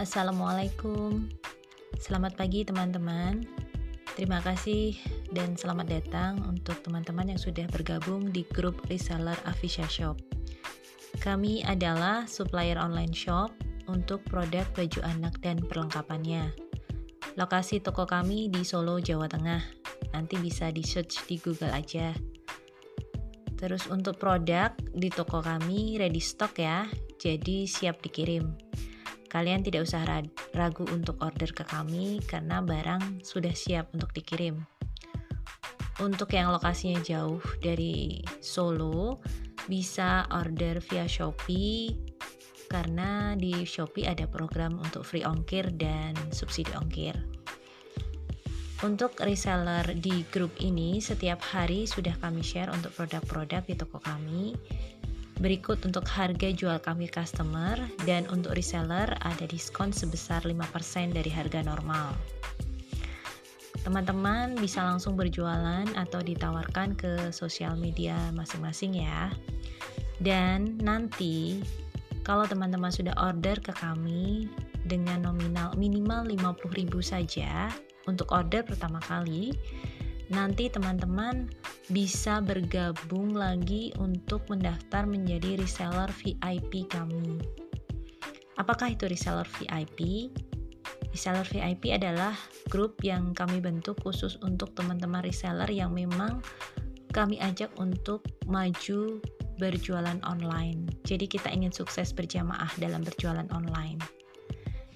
Assalamualaikum. Selamat pagi teman-teman. Terima kasih dan selamat datang untuk teman-teman yang sudah bergabung di grup reseller Avisha Shop. Kami adalah supplier online shop untuk produk baju anak dan perlengkapannya. Lokasi toko kami di Solo, Jawa Tengah. Nanti bisa di search di Google aja. Terus untuk produk di toko kami ready stock ya, jadi siap dikirim. Kalian tidak usah ragu untuk order ke kami karena barang sudah siap untuk dikirim. Untuk yang lokasinya jauh dari Solo, bisa order via Shopee karena di Shopee ada program untuk free ongkir dan subsidi ongkir. Untuk reseller di grup ini, setiap hari sudah kami share untuk produk-produk di toko kami Berikut untuk harga jual kami customer dan untuk reseller ada diskon sebesar 5% dari harga normal. Teman-teman bisa langsung berjualan atau ditawarkan ke sosial media masing-masing ya. Dan nanti kalau teman-teman sudah order ke kami dengan nominal minimal 50.000 saja untuk order pertama kali, nanti teman-teman bisa bergabung lagi untuk mendaftar menjadi reseller VIP kami. Apakah itu reseller VIP? Reseller VIP adalah grup yang kami bentuk khusus untuk teman-teman reseller yang memang kami ajak untuk maju berjualan online. Jadi kita ingin sukses berjamaah dalam berjualan online.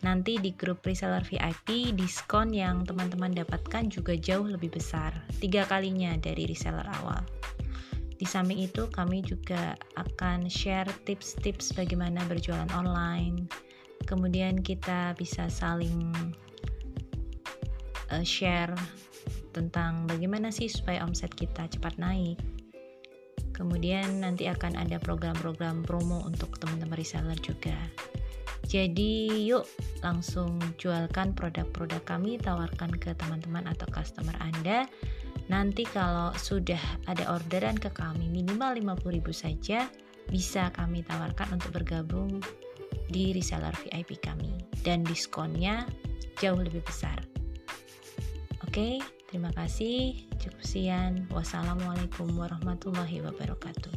Nanti di grup reseller VIP, diskon yang teman-teman dapatkan juga jauh lebih besar, tiga kalinya dari reseller awal. Di samping itu, kami juga akan share tips-tips bagaimana berjualan online. Kemudian kita bisa saling uh, share tentang bagaimana sih supaya omset kita cepat naik. Kemudian nanti akan ada program-program promo untuk teman-teman reseller juga. Jadi yuk langsung jualkan produk-produk kami, tawarkan ke teman-teman atau customer Anda. Nanti kalau sudah ada orderan ke kami minimal 50.000 saja, bisa kami tawarkan untuk bergabung di reseller VIP kami dan diskonnya jauh lebih besar. Oke, terima kasih. Cukup sekian. Wassalamualaikum warahmatullahi wabarakatuh.